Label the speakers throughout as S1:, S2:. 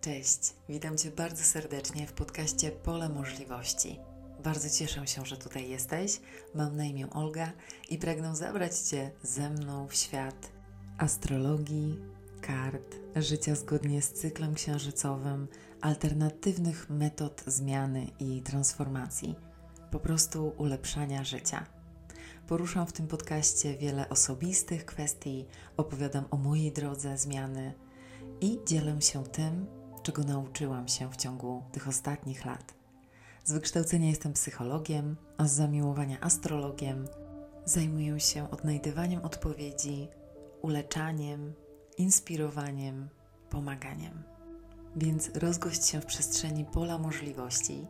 S1: Cześć, witam Cię bardzo serdecznie w podcaście Pole Możliwości. Bardzo cieszę się, że tutaj jesteś. Mam na imię Olga i pragnę zabrać Cię ze mną w świat astrologii, kart, życia zgodnie z cyklem księżycowym, alternatywnych metod zmiany i transformacji, po prostu ulepszania życia. Poruszam w tym podcaście wiele osobistych kwestii, opowiadam o mojej drodze zmiany i dzielę się tym, czego nauczyłam się w ciągu tych ostatnich lat. Z wykształcenia jestem psychologiem, a z zamiłowania astrologiem. Zajmuję się odnajdywaniem odpowiedzi, uleczaniem, inspirowaniem, pomaganiem. Więc rozgość się w przestrzeni pola możliwości,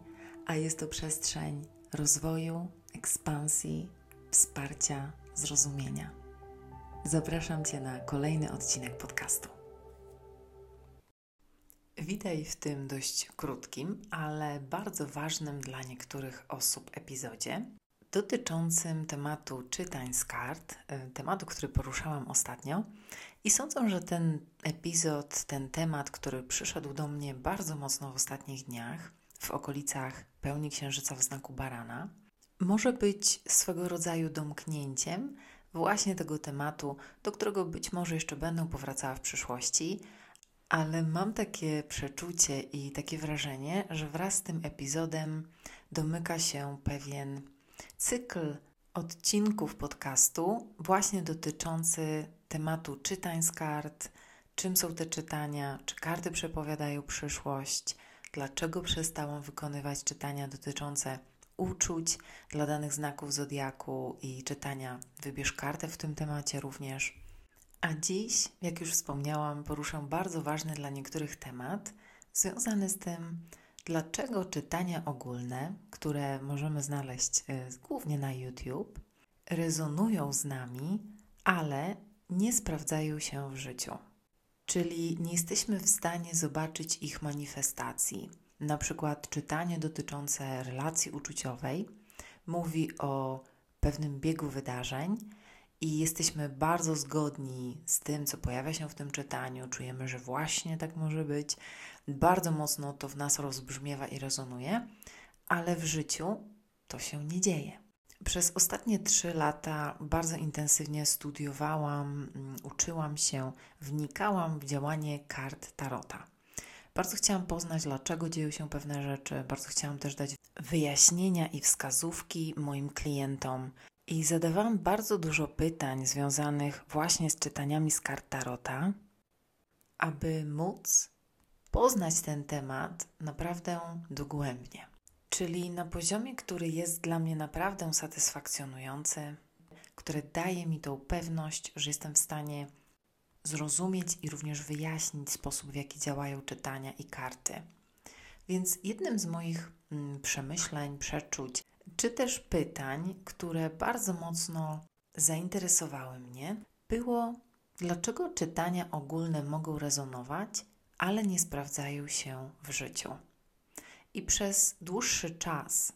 S1: a jest to przestrzeń rozwoju, ekspansji, wsparcia, zrozumienia. Zapraszam Cię na kolejny odcinek podcastu. Witaj w tym dość krótkim, ale bardzo ważnym dla niektórych osób epizodzie dotyczącym tematu czytań z kart, e, tematu, który poruszałam ostatnio. I sądzę, że ten epizod, ten temat, który przyszedł do mnie bardzo mocno w ostatnich dniach, w okolicach pełni księżyca w znaku barana, może być swego rodzaju domknięciem właśnie tego tematu, do którego być może jeszcze będę powracała w przyszłości, ale mam takie przeczucie i takie wrażenie, że wraz z tym epizodem domyka się pewien cykl odcinków podcastu, właśnie dotyczący tematu czytań z kart, czym są te czytania, czy karty przepowiadają przyszłość, dlaczego przestałam wykonywać czytania dotyczące uczuć dla danych znaków zodiaku i czytania wybierz kartę w tym temacie również. A dziś, jak już wspomniałam, poruszę bardzo ważny dla niektórych temat związany z tym, dlaczego czytania ogólne, które możemy znaleźć y, głównie na YouTube, rezonują z nami, ale nie sprawdzają się w życiu. Czyli nie jesteśmy w stanie zobaczyć ich manifestacji. Na przykład czytanie dotyczące relacji uczuciowej mówi o pewnym biegu wydarzeń, i jesteśmy bardzo zgodni z tym, co pojawia się w tym czytaniu, czujemy, że właśnie tak może być, bardzo mocno to w nas rozbrzmiewa i rezonuje, ale w życiu to się nie dzieje. Przez ostatnie trzy lata bardzo intensywnie studiowałam, mm, uczyłam się, wnikałam w działanie kart Tarota. Bardzo chciałam poznać, dlaczego dzieją się pewne rzeczy, bardzo chciałam też dać wyjaśnienia i wskazówki moim klientom, i zadawałam bardzo dużo pytań związanych właśnie z czytaniami z kart Tarota, aby móc poznać ten temat naprawdę dogłębnie. Czyli na poziomie, który jest dla mnie naprawdę satysfakcjonujący, który daje mi tą pewność, że jestem w stanie zrozumieć i również wyjaśnić sposób, w jaki działają czytania i karty. Więc jednym z moich mm, przemyśleń, przeczuć czy też pytań, które bardzo mocno zainteresowały mnie, było, dlaczego czytania ogólne mogą rezonować, ale nie sprawdzają się w życiu. I przez dłuższy czas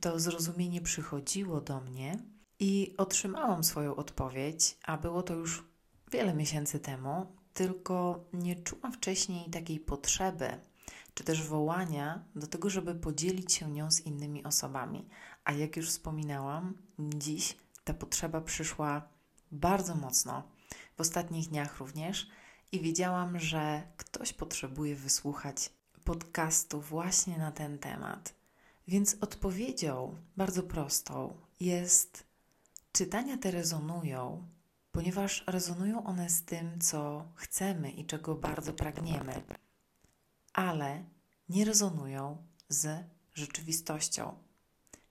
S1: to zrozumienie przychodziło do mnie i otrzymałam swoją odpowiedź, a było to już wiele miesięcy temu, tylko nie czułam wcześniej takiej potrzeby, czy też wołania do tego, żeby podzielić się nią z innymi osobami. A jak już wspominałam, dziś ta potrzeba przyszła bardzo mocno, w ostatnich dniach również, i wiedziałam, że ktoś potrzebuje wysłuchać podcastu właśnie na ten temat. Więc odpowiedzią bardzo prostą jest: czytania te rezonują, ponieważ rezonują one z tym, co chcemy i czego bardzo pragniemy ale nie rezonują z rzeczywistością.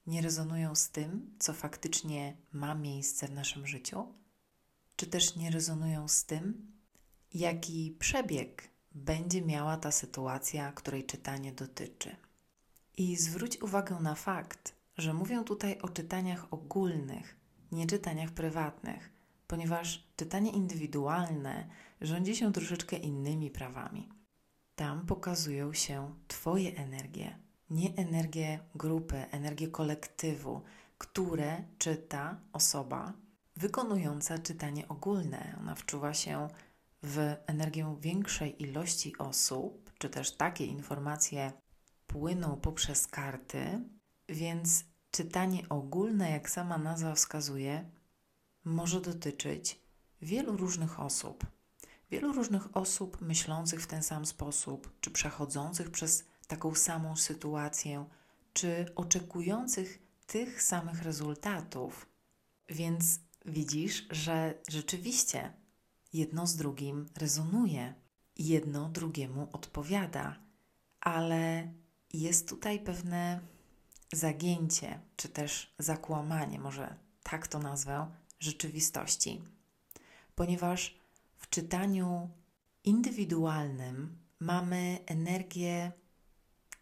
S1: Nie rezonują z tym, co faktycznie ma miejsce w naszym życiu, czy też nie rezonują z tym, jaki przebieg będzie miała ta sytuacja, której czytanie dotyczy. I zwróć uwagę na fakt, że mówię tutaj o czytaniach ogólnych, nie czytaniach prywatnych, ponieważ czytanie indywidualne rządzi się troszeczkę innymi prawami. Tam pokazują się Twoje energie, nie energie grupy, energie kolektywu, które czyta osoba wykonująca czytanie ogólne. Ona wczuwa się w energię większej ilości osób, czy też takie informacje płyną poprzez karty, więc czytanie ogólne, jak sama nazwa wskazuje, może dotyczyć wielu różnych osób. Wielu różnych osób myślących w ten sam sposób, czy przechodzących przez taką samą sytuację, czy oczekujących tych samych rezultatów. Więc widzisz, że rzeczywiście jedno z drugim rezonuje, jedno drugiemu odpowiada, ale jest tutaj pewne zagięcie, czy też zakłamanie, może tak to nazwę, rzeczywistości. Ponieważ czytaniu indywidualnym mamy energię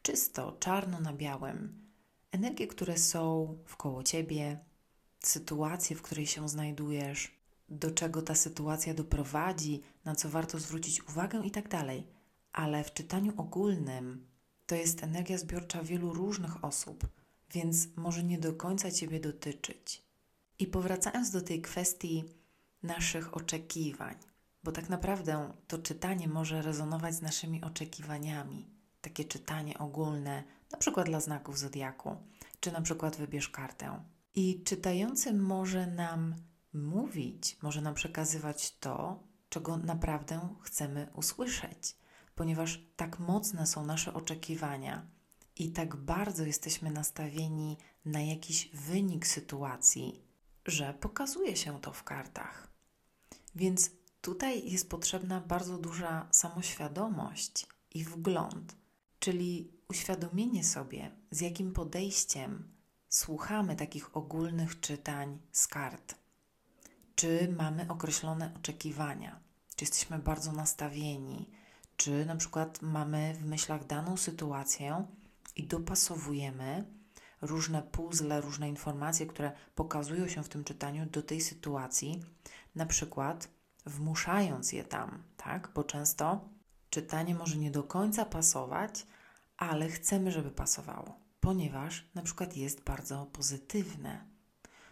S1: czysto, czarno na białym, energie, które są wkoło ciebie, sytuację, w której się znajdujesz, do czego ta sytuacja doprowadzi, na co warto zwrócić uwagę i tak dalej. Ale w czytaniu ogólnym to jest energia zbiorcza wielu różnych osób, więc może nie do końca Ciebie dotyczyć. I powracając do tej kwestii naszych oczekiwań, bo tak naprawdę to czytanie może rezonować z naszymi oczekiwaniami. Takie czytanie ogólne, na przykład dla znaków zodiaku, czy na przykład wybierz kartę. I czytający może nam mówić, może nam przekazywać to, czego naprawdę chcemy usłyszeć, ponieważ tak mocne są nasze oczekiwania i tak bardzo jesteśmy nastawieni na jakiś wynik sytuacji, że pokazuje się to w kartach. Więc tutaj jest potrzebna bardzo duża samoświadomość i wgląd, czyli uświadomienie sobie, z jakim podejściem słuchamy takich ogólnych czytań z kart. Czy mamy określone oczekiwania, czy jesteśmy bardzo nastawieni, czy na przykład mamy w myślach daną sytuację i dopasowujemy różne puzzle, różne informacje, które pokazują się w tym czytaniu do tej sytuacji, na przykład wmuszając je tam, tak? Bo często czytanie może nie do końca pasować, ale chcemy, żeby pasowało, ponieważ na przykład jest bardzo pozytywne,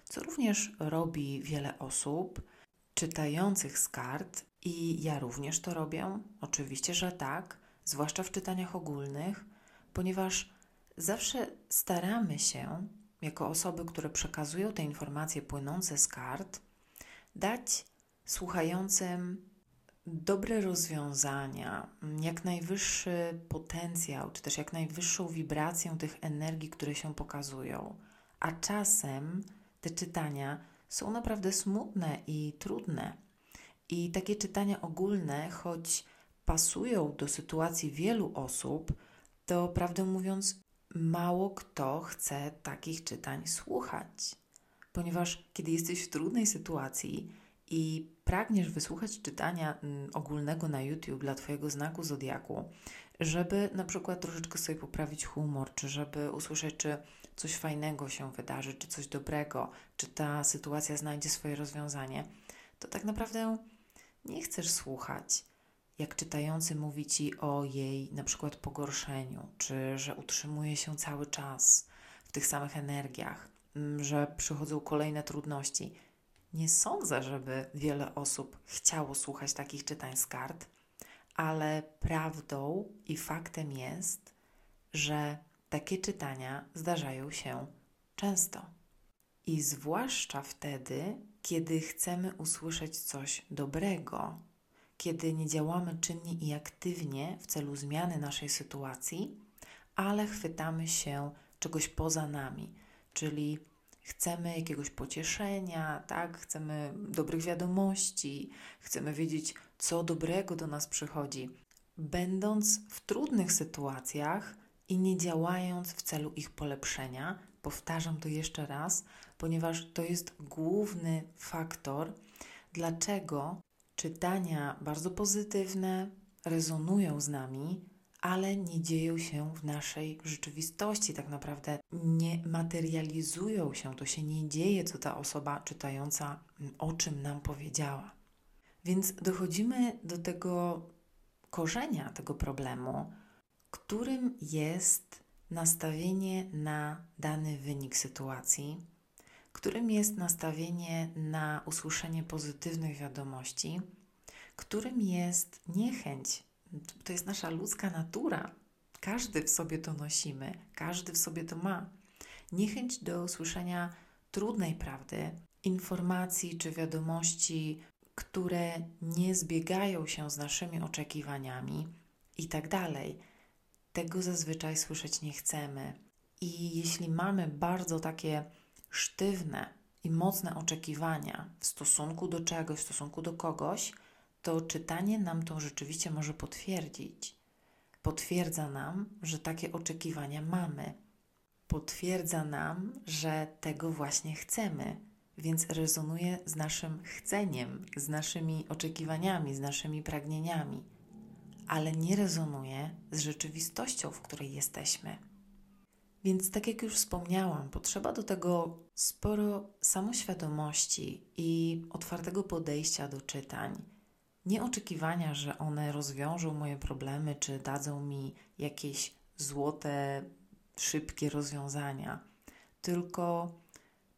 S1: co również robi wiele osób czytających z kart i ja również to robię. Oczywiście, że tak, zwłaszcza w czytaniach ogólnych, ponieważ zawsze staramy się, jako osoby, które przekazują te informacje płynące z kart, dać słuchającym dobre rozwiązania, jak najwyższy potencjał, czy też jak najwyższą wibrację tych energii, które się pokazują. A czasem te czytania są naprawdę smutne i trudne. I takie czytania ogólne, choć pasują do sytuacji wielu osób, to prawdę mówiąc, mało kto chce takich czytań słuchać. Ponieważ kiedy jesteś w trudnej sytuacji i pragniesz wysłuchać czytania mm, ogólnego na YouTube dla Twojego znaku zodiaku, żeby na przykład troszeczkę sobie poprawić humor, czy żeby usłyszeć, czy coś fajnego się wydarzy, czy coś dobrego, czy ta sytuacja znajdzie swoje rozwiązanie, to tak naprawdę nie chcesz słuchać, jak czytający mówi ci o jej na przykład pogorszeniu, czy że utrzymuje się cały czas w tych samych energiach, mm, że przychodzą kolejne trudności. Nie sądzę, żeby wiele osób chciało słuchać takich czytań z kart, ale prawdą i faktem jest, że takie czytania zdarzają się często. I zwłaszcza wtedy, kiedy chcemy usłyszeć coś dobrego, kiedy nie działamy czynnie i aktywnie w celu zmiany naszej sytuacji, ale chwytamy się czegoś poza nami, czyli chcemy jakiegoś pocieszenia, tak? Chcemy dobrych wiadomości, chcemy wiedzieć, co dobrego do nas przychodzi. Będąc w trudnych sytuacjach i nie działając w celu ich polepszenia, powtarzam to jeszcze raz, ponieważ to jest główny faktor, dlaczego czytania bardzo pozytywne rezonują z nami, ale nie dzieją się w naszej rzeczywistości, tak naprawdę nie materializują się, to się nie dzieje, co ta osoba czytająca o czym nam powiedziała. Więc dochodzimy do tego korzenia tego problemu, którym jest nastawienie na dany wynik sytuacji, którym jest nastawienie na usłyszenie pozytywnych wiadomości, którym jest niechęć To jest nasza ludzka natura. Każdy w sobie to nosimy, każdy w sobie to ma. Niechęć do słyszenia trudnej prawdy, informacji czy wiadomości, które nie zbiegają się z naszymi oczekiwaniami i tak dalej. Tego zazwyczaj słyszeć nie chcemy. I jeśli mamy bardzo takie sztywne i mocne oczekiwania w stosunku do czegoś, w stosunku do kogoś, to czytanie nam to rzeczywiście może potwierdzić. Potwierdza nam, że takie oczekiwania mamy. Potwierdza nam, że tego właśnie chcemy, więc rezonuje z naszym chceniem, z naszymi oczekiwaniami, z naszymi pragnieniami, ale nie rezonuje z rzeczywistością, w której jesteśmy. Więc, tak jak już wspomniałam, potrzeba do tego sporo samoświadomości i otwartego podejścia do czytań. Nie oczekiwania, że one rozwiążą moje problemy czy dadzą mi jakieś złote, szybkie rozwiązania, tylko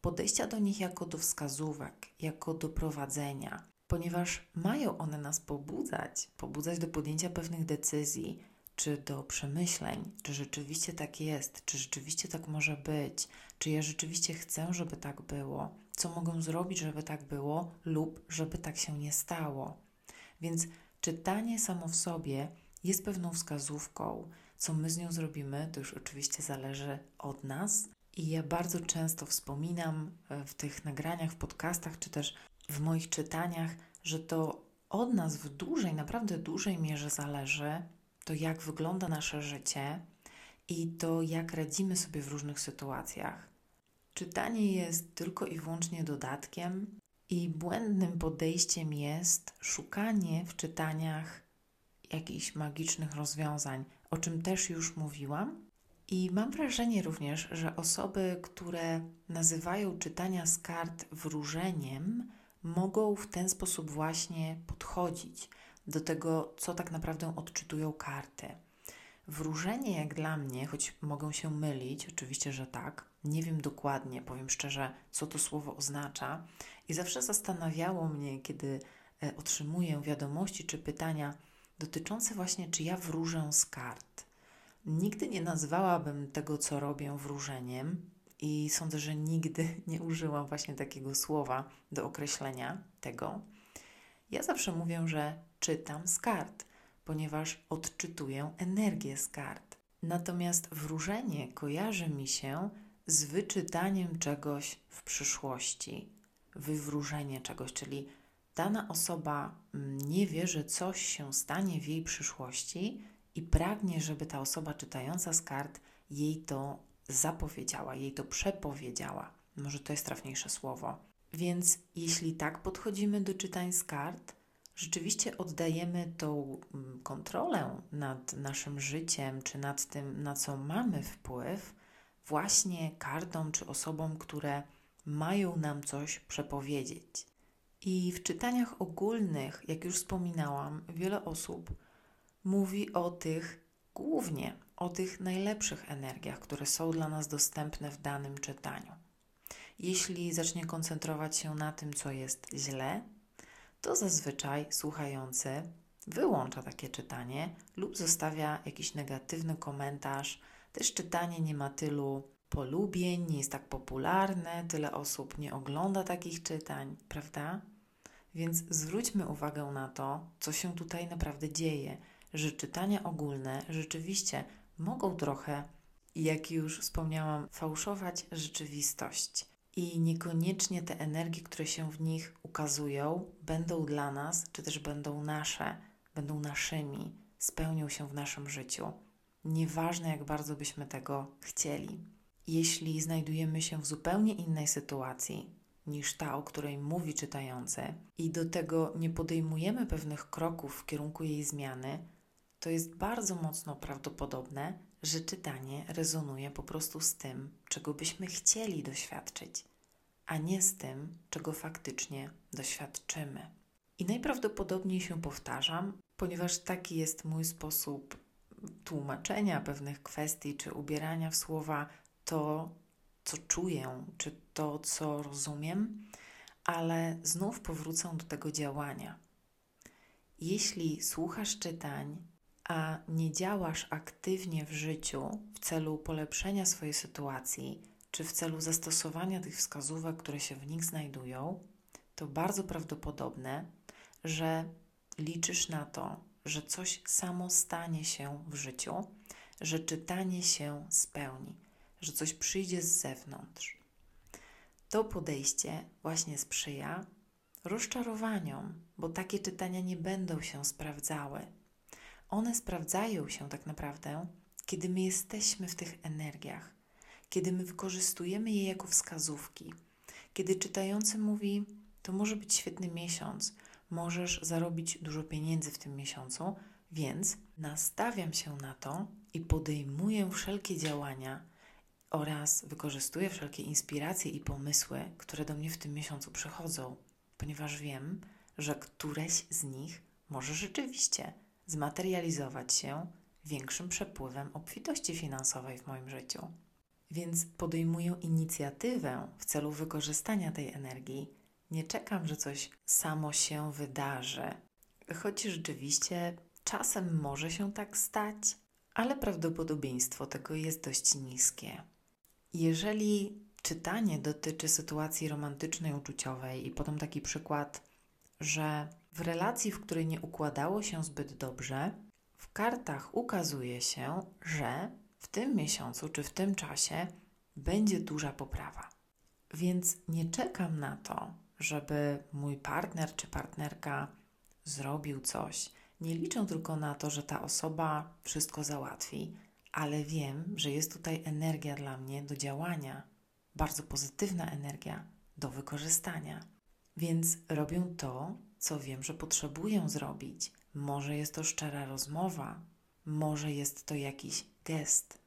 S1: podejścia do nich jako do wskazówek, jako do prowadzenia, ponieważ mają one nas pobudzać, pobudzać do podjęcia pewnych decyzji czy do przemyśleń, czy rzeczywiście tak jest, czy rzeczywiście tak może być, czy ja rzeczywiście chcę, żeby tak było, co mogę zrobić, żeby tak było, lub żeby tak się nie stało. Więc czytanie samo w sobie jest pewną wskazówką. Co my z nią zrobimy, to już oczywiście zależy od nas. I ja bardzo często wspominam e, w tych nagraniach, w podcastach, czy też w moich czytaniach, że to od nas w dużej, naprawdę dużej mierze zależy, to jak wygląda nasze życie i to jak radzimy sobie w różnych sytuacjach. Czytanie jest tylko i wyłącznie dodatkiem, i błędnym podejściem jest szukanie w czytaniach jakichś magicznych rozwiązań, o czym też już mówiłam. I mam wrażenie również, że osoby, które nazywają czytania z kart wróżeniem, mogą w ten sposób właśnie podchodzić do tego, co tak naprawdę odczytują karty. Wróżenie, jak dla mnie, choć mogą się mylić, oczywiście, że tak, nie wiem dokładnie, powiem szczerze, co to słowo oznacza, i zawsze zastanawiało mnie, kiedy e, otrzymuję wiadomości czy pytania dotyczące właśnie, czy ja wróżę z kart. Nigdy nie nazwałabym tego, co robię, wróżeniem, i sądzę, że nigdy nie użyłam właśnie takiego słowa do określenia tego. Ja zawsze mówię, że czytam z kart, ponieważ odczytuję energię z kart. Natomiast wróżenie kojarzy mi się z wyczytaniem czegoś w przyszłości, wywróżenie czegoś, czyli dana osoba mm, nie wie, że coś się stanie w jej przyszłości i pragnie, żeby ta osoba czytająca z kart jej to zapowiedziała, jej to przepowiedziała. Może to jest trafniejsze słowo. Więc jeśli tak podchodzimy do czytań z kart, rzeczywiście oddajemy tą mm, kontrolę nad naszym życiem, czy nad tym, na co mamy wpływ, właśnie kartom czy osobom, które mają nam coś przepowiedzieć. I w czytaniach ogólnych, jak już wspominałam, wiele osób mówi o tych głównie o tych najlepszych energiach, które są dla nas dostępne w danym czytaniu. Jeśli zacznie koncentrować się na tym, co jest źle, to zazwyczaj słuchający wyłącza takie czytanie lub zostawia jakiś negatywny komentarz. Też czytanie nie ma tylu polubień, nie jest tak popularne, tyle osób nie ogląda takich czytań, prawda? Więc zwróćmy uwagę na to, co się tutaj naprawdę dzieje, że czytania ogólne rzeczywiście mogą trochę, jak już wspomniałam, fałszować rzeczywistość. I niekoniecznie te energie, które się w nich ukazują, będą dla nas, czy też będą nasze, będą naszymi, spełnią się w naszym życiu. Nieważne, jak bardzo byśmy tego chcieli. Jeśli znajdujemy się w zupełnie innej sytuacji niż ta, o której mówi czytający, i do tego nie podejmujemy pewnych kroków w kierunku jej zmiany, to jest bardzo mocno prawdopodobne, że czytanie rezonuje po prostu z tym, czego byśmy chcieli doświadczyć, a nie z tym, czego faktycznie doświadczymy. I najprawdopodobniej się powtarzam, ponieważ taki jest mój sposób tłumaczenia pewnych kwestii czy ubierania w słowa to, co czuję, czy to, co rozumiem, ale znów powrócę do tego działania. Jeśli słuchasz czytań a nie działasz aktywnie w życiu w celu polepszenia swojej sytuacji, czy w celu zastosowania tych wskazówek, które się w nich znajdują, to bardzo prawdopodobne, że liczysz na to, że coś samo stanie się w życiu, że czytanie się spełni, że coś przyjdzie z zewnątrz. To podejście właśnie sprzyja rozczarowaniom, bo takie czytania nie będą się sprawdzały. One sprawdzają się tak naprawdę, kiedy my jesteśmy w tych energiach, kiedy my wykorzystujemy je jako wskazówki, kiedy czytający mówi: To może być świetny miesiąc, możesz zarobić dużo pieniędzy w tym miesiącu, więc nastawiam się na to i podejmuję wszelkie działania oraz wykorzystuję wszelkie inspiracje i pomysły, które do mnie w tym miesiącu przychodzą, ponieważ wiem, że któreś z nich może rzeczywiście zmaterializować się większym przepływem obfitości finansowej w moim życiu. Więc podejmuję inicjatywę w celu wykorzystania tej energii. Nie czekam, że coś samo się wydarzy, choć rzeczywiście czasem może się tak stać, ale prawdopodobieństwo tego jest dość niskie. Jeżeli czytanie dotyczy sytuacji romantycznej, uczuciowej i podam taki przykład, że w relacji, w której nie układało się zbyt dobrze, w kartach ukazuje się, że w tym miesiącu czy w tym czasie będzie duża poprawa. Więc nie czekam na to, żeby mój partner czy partnerka zrobił coś. Nie liczę tylko na to, że ta osoba wszystko załatwi, ale wiem, że jest tutaj energia dla mnie do działania, bardzo pozytywna energia do wykorzystania. Więc robię to, co wiem, że potrzebuję zrobić. Może jest to szczera rozmowa, może jest to jakiś gest,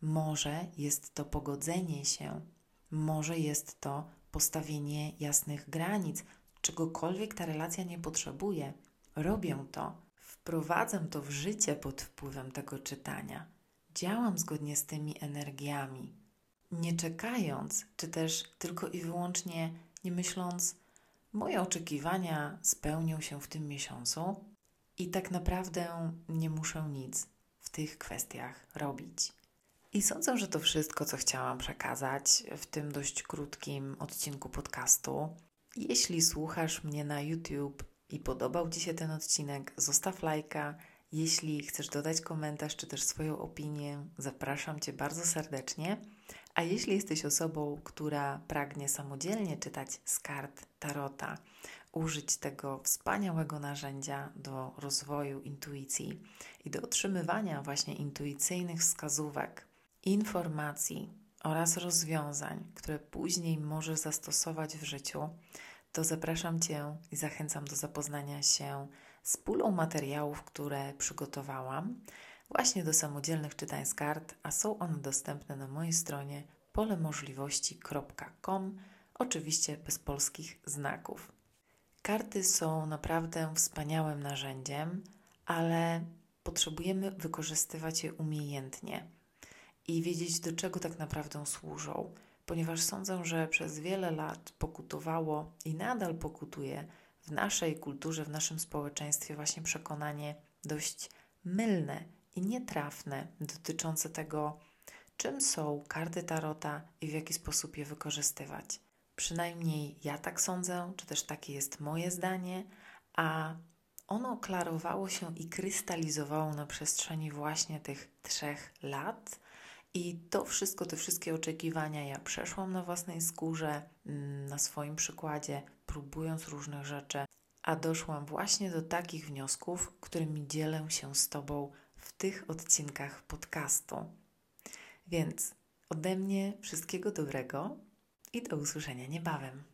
S1: może jest to pogodzenie się, może jest to postawienie jasnych granic, czegokolwiek ta relacja nie potrzebuje. Robię to, wprowadzam to w życie pod wpływem tego czytania. Działam zgodnie z tymi energiami, nie czekając, czy też tylko i wyłącznie nie myśląc, Moje oczekiwania spełnią się w tym miesiącu i tak naprawdę nie muszę nic w tych kwestiach robić. I sądzę, że to wszystko, co chciałam przekazać w tym dość krótkim odcinku podcastu. Jeśli słuchasz mnie na YouTube i podobał Ci się ten odcinek, zostaw lajka. Jeśli chcesz dodać komentarz czy też swoją opinię, zapraszam Cię bardzo serdecznie. A jeśli jesteś osobą, która pragnie samodzielnie czytać z kart tarota, użyć tego wspaniałego narzędzia do rozwoju intuicji i do otrzymywania właśnie intuicyjnych wskazówek, informacji oraz rozwiązań, które później możesz zastosować w życiu, to zapraszam Cię i zachęcam do zapoznania się z pulą materiałów, które przygotowałam właśnie do samodzielnych czytań z kart, a są one dostępne na mojej stronie polemożliwości.com, oczywiście bez polskich znaków. Karty są naprawdę wspaniałym narzędziem, ale potrzebujemy wykorzystywać je umiejętnie i wiedzieć, do czego tak naprawdę służą, ponieważ sądzę, że przez wiele lat pokutowało i nadal pokutuje w naszej kulturze, w naszym społeczeństwie właśnie przekonanie dość mylne i nietrafne dotyczące tego, czym są karty tarota i w jaki sposób je wykorzystywać. Przynajmniej ja tak sądzę, czy też takie jest moje zdanie, a ono klarowało się i krystalizowało na przestrzeni właśnie tych trzech lat. I to wszystko, te wszystkie oczekiwania ja przeszłam na własnej skórze, mm, na swoim przykładzie, próbując różnych rzeczy, a doszłam właśnie do takich wniosków, którymi dzielę się z Tobą w tych odcinkach podcastu. Więc ode mnie wszystkiego dobrego i do usłyszenia niebawem.